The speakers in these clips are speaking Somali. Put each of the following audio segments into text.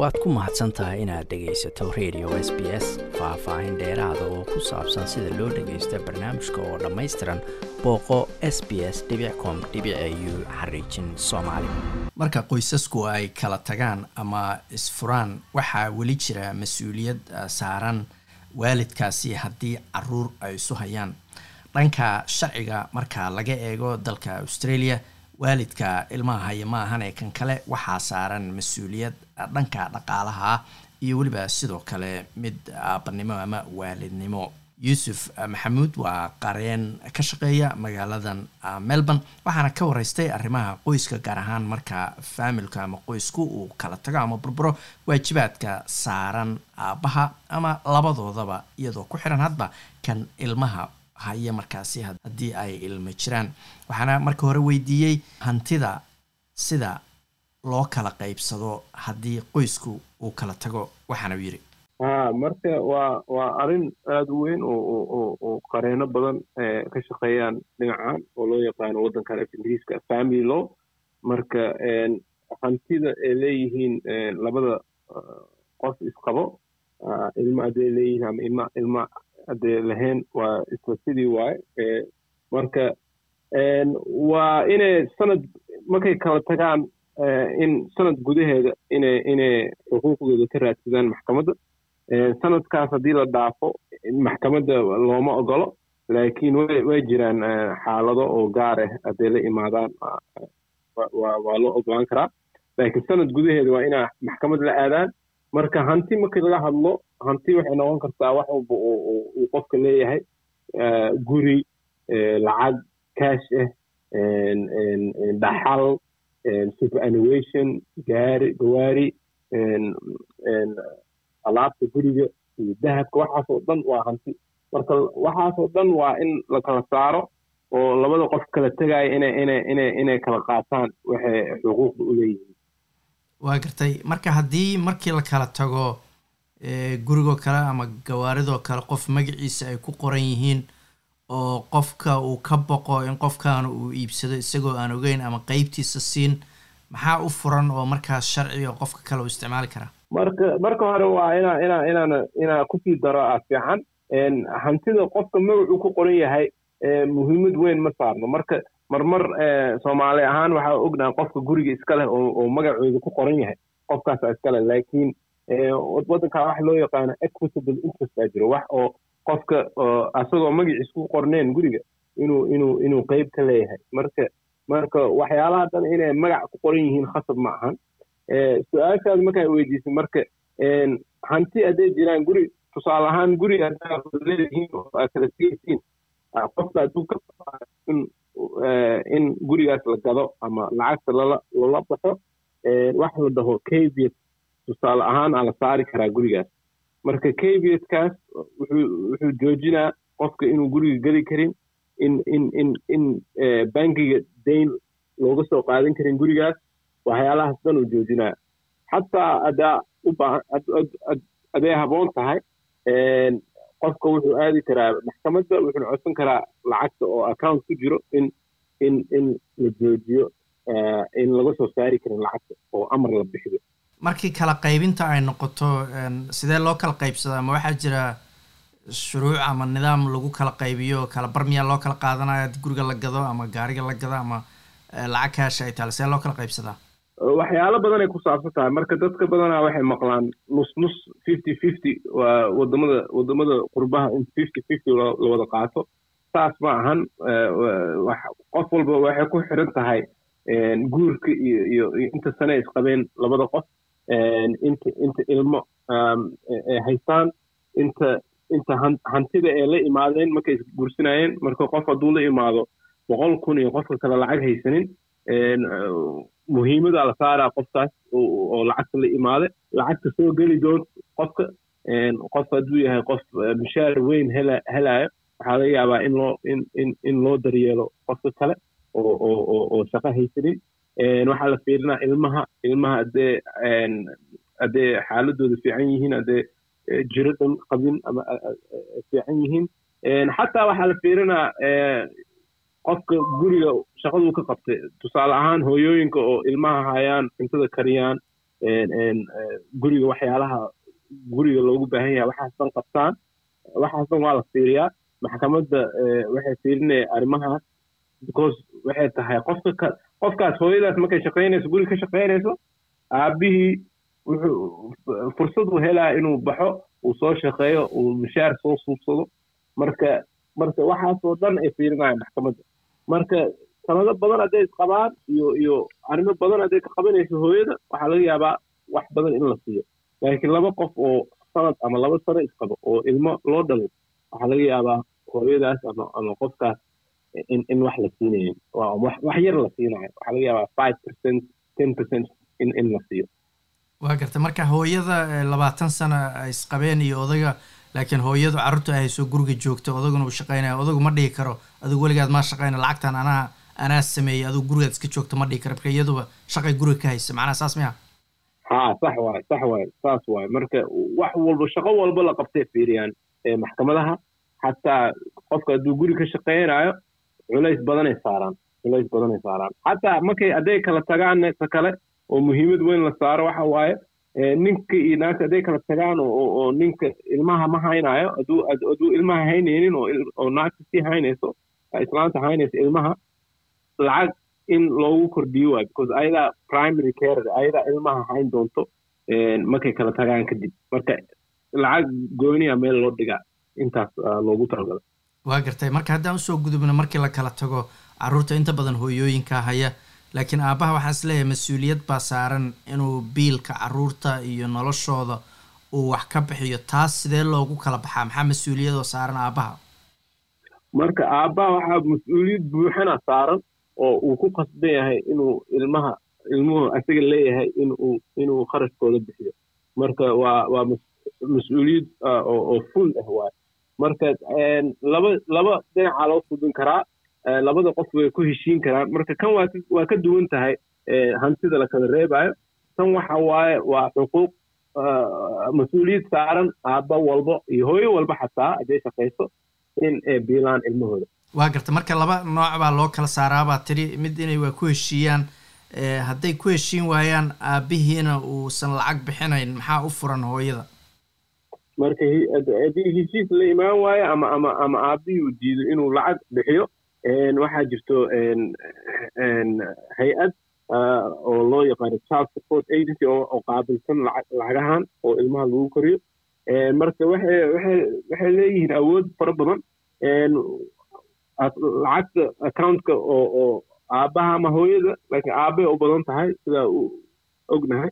waad ku mahadsan tahay inaad dhegaysato radio s b s faah-faahin dheeraada oo ku saabsan sida loo dhagaysto barnaamijka oo dhammaystiran booqo s b s com u xariijin soomaali. Marka qoysasku ay kala tagaan ama isfuraan waxaa weli jira mas'uuliyad saaran waalidkaasi haddii carruur ay isu hayaan. Dhanka sharciga marka laga eego dalka australia waalidka ilmaha haya ma ahane kan kale waxaa saaran mas'uuliyad dhanka dhaqaalaha iyo weliba sidoo kale mid aabanimo ama waalidnimo. Yuusuf maxamuud waa qareen ka shaqeeya magaaladan melbourne waxaana ka wareystay arrimaha qoyska gaar ahaan marka faamilka ama qoysku uu kala tago ama burburo waajibaadka saaran aabbaha ama labadoodaba iyadoo ku xiran hadba kan ilmaha haya markaasi haddii ay ilmo jiraan. Waxaana marka hore weydiiyey hantida sida loo kala qaybsado haddii qoysku uu kala tago waxaana u yidhi ha marka waa waa arrin aada u weyn oo oo qareeno badan ka shaqeeyaan dhinacan oo loo yaqaano waddankan af ingiriiska family law. Marka hantida ay leeyihiin labada qof isqabo ilma hadday leeyihiin ama ilma ilma haddee lahayn waa isla sidii waaye marka waa inay sanad markay kala tagaan in sanad gudaheeda inay inay xuquuqdooda ka raadsadaan maxkamadda. Sanadkaas haddii la dhaafo maxkamadda looma ogolo laakiin way jiraan xaalado oo gaar ah hadday la imaadaan. Waa loo ogolaan karaa. Laakiin sanad gudaheeda waa inaa maxkamad la aadaan marka hanti markii laga hadlo hanti waxay noqon kartaa wax walba uu qofka leeyahay. Guri lacag cash ah dhaxal superannuation gaari gawaari alaabta guriga iyo dahabka. Waxaasoo dhan waa hanti. Marka waxaasoo dhan waa in la kala saaro oo labada qof kala tegaya inay inay inay inay kala qaataan. Waxay xuquuqda u leeyihiin waa gartay. Marka haddii markii la kala tago gurigoo kale ama gawaaridoo kale qof magaciisa ay ku qoran yihiin oo qofka uu ka boqo in qofkaana uu iibsado isagoo aan ogeyn ama qeybtiisa siin maxaa u furan oo markaas sharciga qofka kale uu isticmaali karaa marka marka hore waa inaa inaa inaan inaa ku sii daro a fiican. Hantida qofka magacuu ku qoran yahay muhiimad weyn ma saarno. Marka marmar soomaali ahaan waxaa ognaha qofka guriga iska leh oo magacooda ku qoran yahay. Qofkaasa iska leh laakiin waddankaa waxa loo yaqaano equitable interest baa jiro. Wax oo qofka asagoo magaciis ku qorneen guriga inuu inuu inuu qeyb ka leeyahay. Marka marka waxyaalaha dhan inay magac ku qoran yihiin khasab ma ahan. Su'aashaas markaa weydiisay marka hanti hadday jiraan guri tusaale ahaan guri haddaa leedihiin oo aad kala sigaysiin qofka hadduu ka in gurigaas la gado ama lacagta lala baxo wax la dhaho caviet tusaale ahaan aa la saari karaa gurigaas. Marka cavietkaas wuxuu joojinaa qofka inuu guriga geli karin in in in in bankiga dayn looga soo qaadan karin gurigaas. Waxyaalahaas dhan uu joojinaa. Xataa haddaa u baahan haboon tahay qofka wuxuu aadi karaa maxkamadda wuxuuna codsan karaa lacagta oo account ku jiro in in in la joojiyo in laga soo saari karin lacagta oo amar la bixiyo. Markii kala qaybinta ay noqoto sidee loo kala qaybsadaa? Ma waxaa jira shuruuc ama nidaam lagu kala qaybiyo kala bar miyaa loo kala qaadanaya guriga la gado ama gaariga la gado ama lacag kaasha ay taale sidee loo kala qaybsadaa waxyaalo badan ay ku saabsan tahay. Marka dadka badanaa waxay maqlaan nus nus fifty fifty waa waddamada waddamada qurbaha in fifty fifty la wada qaato. Saas ma ahan qof walba waxay ku xiran tahay guurka iyo iyo inta sane isqabeen labada qof inta inta ilmo ay haystaan inta inta hantida ay la imaadeen markay isguursanayeen marka qof hadduu la imaado boqol kun iyo qofka kale lacag haysanin muhiimadaa la saaraa qofkaas oo lacagta la imaada lacagta soo geli doonta qofka qof hadduu yahay qof mishaar weyn hela helaayo waxaa laga yaabaa in loo in loo daryeelo qofka kale oo shaqo haysanin. Waxaa la fiirinaa ilmaha ilmaha haddee haddee xaaladooda fiican yihiin haddee jiro dhan qabin ama fiican yihiin. Xataa waxaa la fiirinaa qofka guriga shaqaduu ka qabtay. Tusaale ahaan hooyooyinka oo ilmaha hayaan cuntada kariyaan guriga waxyaalaha guriga loogu baahan yahay waxaas dhan qabtaan. Waxaas dhan waa la fiiriyaa. Maxkamadda waxay fiirinaya arrimahaas because waxay tahay qofka ka qofkaas hooyadaas markay shaqaynayso guriga ka shaqaynayso aabihii wuxuu fursad uu helaa inuu baxo uu soo shaqeeyo uu mishaar soo suubsado marka marka waxaasoo dhan ay fiirinayaan maxkamadda marka sanado badan hadday isqabaan iyo iyo arrimo badan hadday ka qabanayso hooyada waxaa laga yaabaa wax badan in la siiyo. Laakiin laba qof oo sanad ama laba sano isqabo oo ilmo loo dhalay waxaa laga yaabaa hooyadaas ama ama qofkaas in in wax la siinayo. Wax yar la siinayo. Waxaa laga yaabaa five percent ten percent in in la siiyo. Waa garta. Marka hooyada labaatan sano ay isqabeen iyo odaga laakiin hooyadu carruurta ay hayso guriga joogta odaguna uu shaqaynaya odagu ma dhihi karo adigu weligaad maa shaqayna lacagtan anaa anaa sameeyey adigu gurigaad iska joogta ma dhihi karo marka iyaduba shaqay guriga ka haysa macnaha saas miya ha sax waay sax waay saas waay. Marka wax walba shaqo walba la qabtay fiiriyaan maxkamadaha. Xataa qofka hadduu guri ka shaqaynayo culays badanay saaraan culays badanay saaraan. Xataa markay hadday kala tagaan ta kale oo muhiimad weyn la saaro waxa waaye ninka iyo naagta hadday kala tagaan oo ninka ilmaha ma haynayo hadduu hadduu ilmaha haynaynin oo naagta sii haynayso islaanta haynaysa ilmaha lacag in loogu kordhiyo waay because ayadaa primary care ayadaa ilmaha hayn doonto markay kala tagaan kadib. Marka lacag gooniya meel loo dhigaa intaas loogu talagala waa gartay. Marka haddaan u soo gudubno markii la kala tago carruurta inta badan hooyooyinka haya laakiin aabbaha waxaan is leeyahay mas'uuliyad baa saaran inuu biilka carruurta iyo noloshooda uu wax ka bixiyo. Taas sidee loogu kala baxaa? Maxaa mas'uuliyadoo saaran aabbaha marka aabbaha waxaa mas'uuliyad buuxana saaran oo uu ku qasban yahay inuu ilmaha ilmuhu asaga leeyahay inuu inuu kharashkooda bixiyo. Marka waa waa mas'uuliyad oo full ah waay. Marka laba laba dhinacaa loo fudin karaa labada qof way ku heshiin karaan. Marka kan waa ka duwan tahay hantida la kala reebayo tan waxa waaye waa xuquuq mas'uuliyad saaran aabba walbo iyo hooyo walba xataa hadday shaqayso in ay biilaan ilmahooda. Waa garta marka laba nooc baa loo kala saaraabaa tiri mid inay waa ku heshiiyaan hadday ku heshiin waayaan aabbihiina uusan lacag bixinayn maxaa u furan hooyada? Marka haddii heshiis la imaan waayo ama ama ama aabbihii uu diido inuu lacag bixiyo waxaa jirto hay'ad oo loo yaqaano child support agency oo qaabilsan lacagahan oo ilmaha lagu koriyo. Marka waxay leeyihiin awood fara badan. Lacagta accountka oo aabbaha ama hooyada laakiin aabbay u badan tahay sidaa uu ognahay.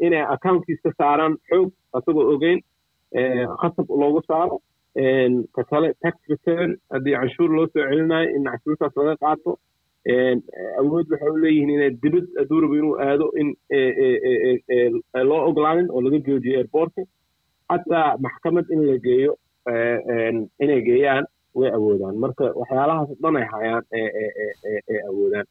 Inay accountkiis ka saaraan xoog asagoo ogeyn khasab loogu saaro ka kale tax return haddii canshuur loo soo celinayo in canshuurtaas laga qaato awood waxay u leeyihiin inay dibad hadduu rabo inuu aado in loo ogolaanin oo laga joojiyo airportka. Xataa maxkamad in la geeyo inay geeyaan way awoodaan. Marka waxyaalahaas dhan ay hayaan ay awoodaan.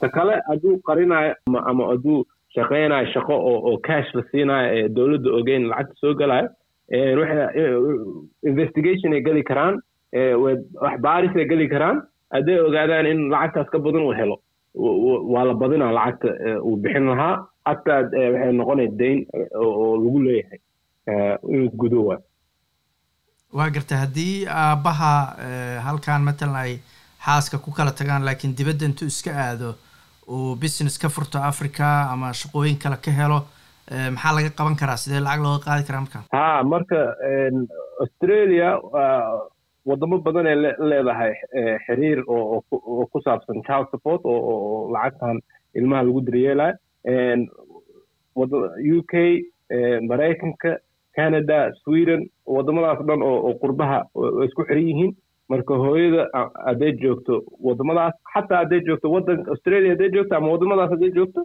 Ta kale hadduu qarinayo ama hadduu shaqaynayo shaqo oo cash la siinayo ee dowladda ogeyn lacagta soo galayo investigation ay geli karaan wax baaris ay geli karaan. Hadday ogaadaan in lacagtaas ka badan uu helo waa la badinaa lacagta uu bixin lahaa xataa waxay noqonay dayn oo lagu leeyahay inuu gudo waa waa garta haddii aabbaha halkan matalan ay xaaska ku kala tagaan laakiin dibadda intuu iska aado uu business ka furto africa ama shaqooyin kale ka helo maxaa laga qaban karaa? Sidee lacag looga qaadi karaa markaa ha marka australia wadamo badan ay leedahay xiriir oo ku saabsan child support oo lacagtan ilmaha lagu daryeelayo u k maraykanka canada sweden wadamadaas dhan oo qurbaha isku xiran yihiin. Marka hooyada hadday joogto wadamadaas xataa hadday joogto wadanka australia hadday joogto ama wadamadaas hadday joogto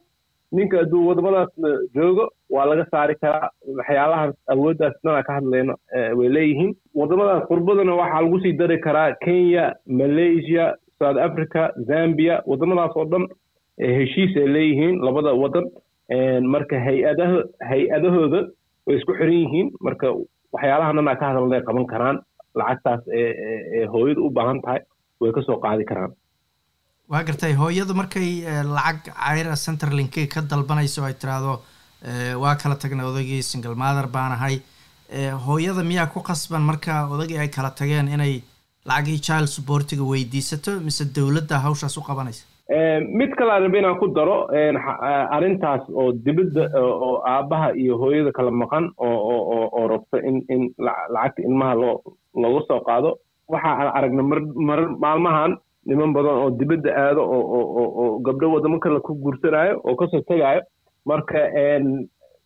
ninka hadduu wadamadaas joogo waa laga saari karaa. Waxyaalahaas awooddaas dhanaa ka hadlayno way leeyihiin. Wadamadaas qurbadana waxaa lagu sii dari karaa kenya malaysia south africa zambia. Wadamadaas oo dhan heshiis ay leeyihiin labada wadan. Marka hay'adaha hay'adahooda way isku xiran yihiin. Marka waxyaalaha dhanaa ka hadalnay qaban karaan. Lacagtaas ee hooyada u baahan tahay way ka soo qaadi karaan waa gartay hooyadu markay lacag cayra centerlinkey ka dalbanayso ay tiraahdo waa kala tagnay odagii single mother baan ahay. Hooyada miyaa ku qasban marka odagii ay kala tageen inay lacagii child supportiga weydiisato mise dowladda hawshaas u qabanaysa? Mid kalaa raba inaan ku daro arrintaas oo dibadda oo aabbaha iyo hooyada kala maqan oo oo rabta in in lacagta ilmaha loo looga soo qaado waxa aan aragna mar mar maalmahan niman badan oo dibadda aado oo oo oo gabdho wadamo kale ku guursanaayo oo ka soo tegaayo marka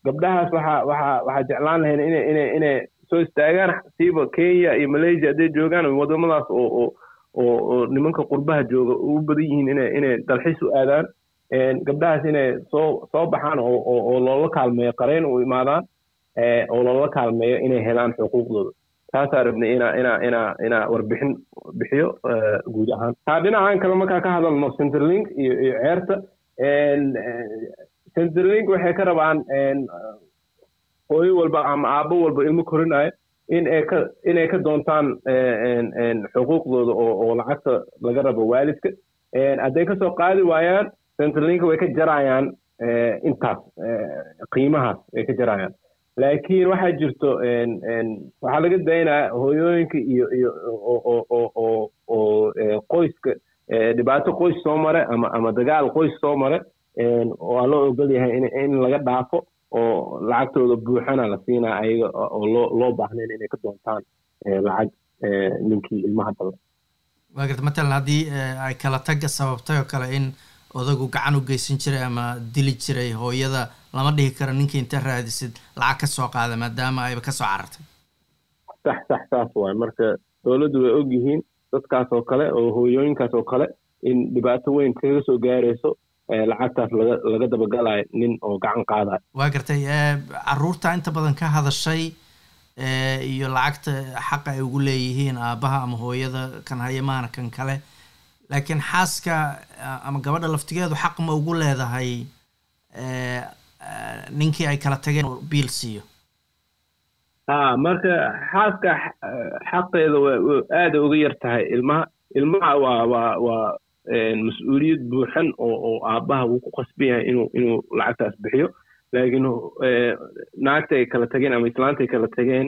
gabdhahaas waxa waxa waxaa jeclaan lahayn inay soo istaagaan. Siiba kenya iyo malaysia hadday joogaan wadamadaas oo nimanka qurbaha jooga ugu badan yihiin inay dalxiis u aadaan. Gabdhahaas inay soo soo baxaan oo loola kaalmeeyo qareen u imaadaan oo loola kaalmeeyo inay helaan xuquuqdooda taasaa rabnay inaa inaa inaa inaa warbixin bixiyo guud ahaan. Taa dhinacan kale markaa ka hadalno centerlink iyo iyo ceerta. Centerlink waxay ka rabaan hooyo walba ama aabo walba ilmo korinayo in ay ka inay ka doontaan xuquuqdooda oo oo lacagta laga rabo waalidka hadday ka soo qaadi waayaan centerlink way ka jarayaan intaas qiimahaas way ka jarayaan laakiin waxaa jirto waxaa laga daynaya hooyooyinka iyo iyo oo oo qoyska dhibaato qoys soo mare ama ama dagaal qoys soo mare waa loo ogol yahay in laga dhaafo oo lacagtooda buuxana la siinaa ayaga oo loo loo baahnayn inay ka doontaan lacag ninkii ilmaha dala waa garta matalan haddii ay kala tagga sababtay oo kale in odagu gacan u geysan jiray ama dili jiray hooyada lama dhihi karo ninkii inta raadisid lacag ka soo qaada maadaama ayba ka soo carartay. Sax sax saas waay. Marka dowladdu way og yihiin dadkaas oo kale oo hooyooyinkaas oo kale in dhibaato weyn kaga soo gaarayso lacagtaas laga laga dabagalayo nin oo gacan qaadayo. Waa gartay carruurta inta badan ka hadashay iyo lacagta xaqa ay ugu leeyihiin aabbaha ama hooyada kan hayamaana kan kale laakiin xaaska ama gabadha laftigeedu xaq ma ugu leedahay ninkii ay kala tageen oo biil siiyo? Ha marka xaaska xaqeeda wa aada uga yar tahay. Ilmaha ilmaha waa waa waa mas'uuliyad buuxan oo oo aabbaha uu ku qasban yahay inuu inuu lacagtaas bixiyo laakiin naagta ay kala tageen ama islaanta ay kala tageen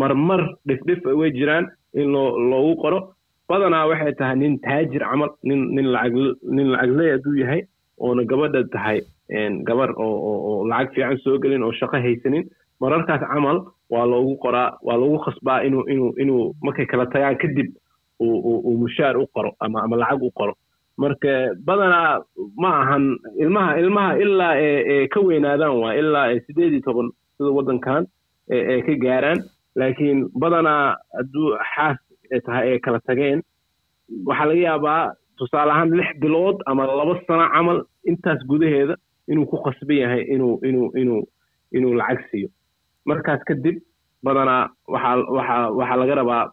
marmar dhifdhif way jiraan in loo loogu qoro badanaa waxay tahay nin taajir camal nin nin lacag nin lacagley hadduu yahay oona gabadha tahay gabar oo lacag fiican soo gelin oo shaqo haysanin. Mararkaas camal waa loogu qoraa waa loogu khasbaa inuu inuu inuu markay kala tagaan kadib uu mushaar u qoro ama ama lacag u qoro. Marka badanaa ma ahan ilmaha ilmaha ilaa ee ka weynaadaan waa ilaa sideed iyo toban sida waddankan ee ka gaaraan. Laakiin badanaa hadduu xaas tahay ee kala tageen. Waxaa laga yaabaa tusaale ahaan lix bilood ama laba sano camal intaas gudaheeda inuu ku khasban yahay inuu inuu inuu inuu lacag siiyo. Markaas kadib badanaa waxaa waxaa waxaa laga rabaa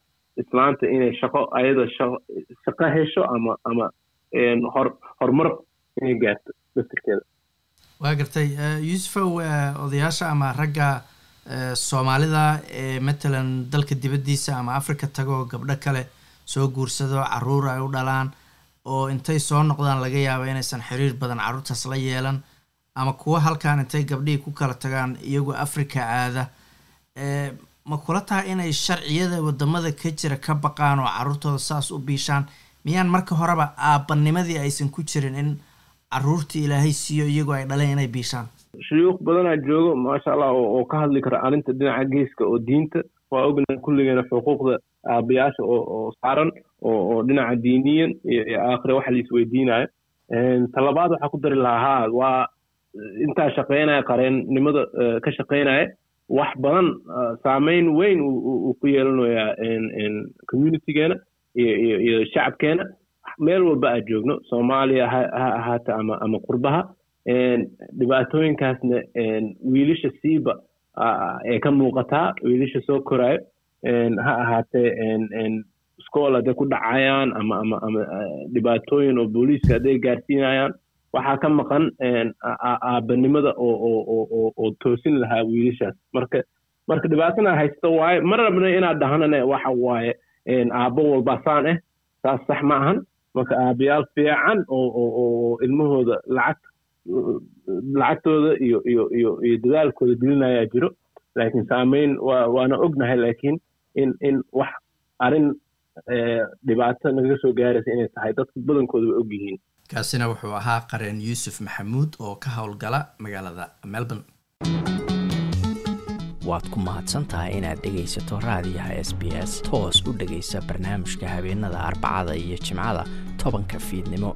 islaanta inay shaqo ayada shaqo hesho ama ama hor horumar inay gaarto dasirkeeda waa gartay yuusufow odayaasha ama ragga soomaalida ee matalan dalka dibaddiisa ama africa tagoo gabdho kale soo guursado carruur ay u dhalaan oo intay soo noqdaan laga yaaba inaysan xiriir badan carruurtaas la yeelan ama kuwa halkan intay gabdhihii ku kala tagaan iyagoo africa aada. Ma kula tahay inay sharciyada waddamada ka jira ka baqaan oo carruurtooda saas u biishaan? Miyaan marka horeba aabbanimadii aysan ku jirin in carruurtii ilaahay siiyo iyagoo ay dhaleen inay biishaan shuyuuq badanaa joogo maasha allah oo ka hadli kara arrinta dhinaca geeska oo diinta waa ognahay kulligeena xuquuqda aabayaasha oo saaran oo dhinaca diiniyan iyo aakhire waxa la isweydiinayo talabaad waxaa ku dari lahaa waa intaa shaqeynaya qareennimada ka shaqeynaya wax badan saameyn weyn uu ku yeelanayaa communitygeena iyo shacabkeena. Meel walba aad joogno soomaaliya ha ahaata ama ama qurbaha dhibaatooyinkaasna wiilasha siiba ee ka muuqataa wiilasha soo koraayo ha ahaatee school hadday ku dhacayaan ama ama ama dhibaatooyin oo booliiska hadday gaarsiinayaan waxaa ka maqan aabanimada oo oo oo oo toosin lahaa wiilashaas. Marka marka dhibaatana haysta waaye ma rabna inaad dhahnane waxa waaye aabbo walba saan ah saas sax ma ahan. Marka aabayaal fiican oo oo oo ilmahooda lacag lacagtooda iyo iyo iyo iyo dadaalkooda gelinayaa jiro. Laakiin saameyn waa waana ognahay laakiin in in wax arrin dhibaato nagaga soo gaaraysa inay tahay dadka badankooda way og yihiin kaasina wuxuu ahaa qareen yuusuf maxamuud oo ka howlgala magaalada melbourne. Waad ku mahadsan tahay inaad dhegaysato raadiyaha s b s. Toos u dhegaysa barnaamijka habeenada arbacada iyo jimcada tobanka fiidnimo